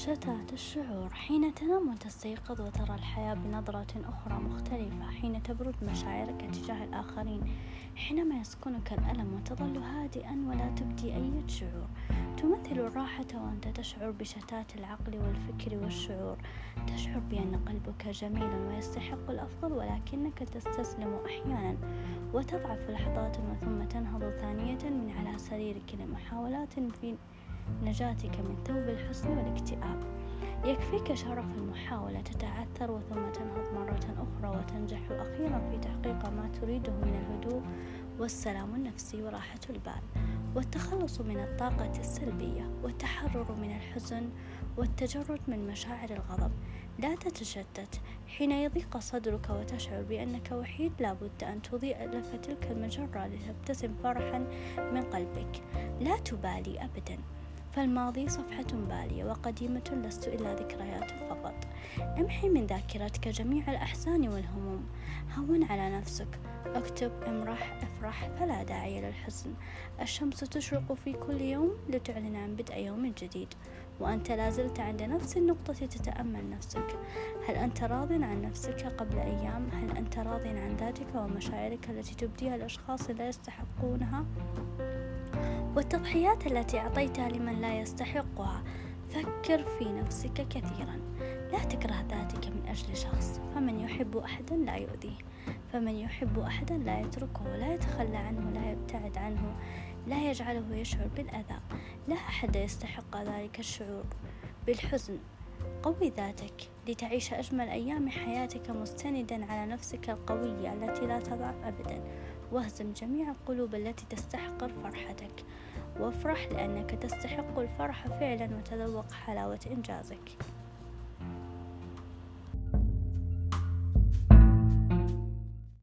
شتات الشعور حين تنام وتستيقظ وترى الحياة بنظرة أخرى مختلفة حين تبرد مشاعرك تجاه الآخرين حينما يسكنك الألم وتظل هادئا ولا تبدي أي شعور. تمثل الراحة وأنت تشعر بشتات العقل والفكر والشعور. تشعر بأن قلبك جميل ويستحق الأفضل ولكنك تستسلم أحيانا وتضعف لحظات وثم تنهض ثانية من على سريرك لمحاولات في نجاتك من ثوب الحزن والاكتئاب. يكفيك شرف المحاولة تتعثر وثم تنهض مرة أخرى وتنجح أخيرا في تحقيق ما تريده من الهدوء والسلام النفسي وراحة البال. والتخلص من الطاقة السلبية والتحرر من الحزن والتجرد من مشاعر الغضب. لا تتشتت. حين يضيق صدرك وتشعر بأنك وحيد لابد أن تضيء لك تلك المجرة لتبتسم فرحا من قلبك. لا تبالي أبدا. فالماضي صفحة بالية وقديمة لست إلا ذكريات فقط. امحي من ذاكرتك جميع الأحزان والهموم. هون على نفسك. اكتب امرح افرح فلا داعي للحزن. الشمس تشرق في كل يوم لتعلن عن بدء يوم جديد. وأنت لازلت عند نفس النقطة تتأمل نفسك. هل أنت راض عن نفسك قبل أيام؟ هل أنت راض عن ذاتك ومشاعرك التي تبديها الأشخاص لا يستحقونها؟ والتضحيات التي أعطيتها لمن لا يستحقها. فكر في نفسك كثيرا. لا تكره ذاتك من أجل شخص. فمن يحب أحدا لا يؤذيه. فمن يحب أحدا لا يتركه لا يتخلى عنه لا يبتعد عنه لا يجعله يشعر بالأذى. لا أحد يستحق ذلك الشعور بالحزن. قوي ذاتك لتعيش أجمل أيام حياتك مستندا على نفسك القوية التي لا تضعف أبدا. واهزم جميع القلوب التي تستحقر فرحتك. وافرح لأنك تستحق الفرح فعلا وتذوق حلاوة إنجازك.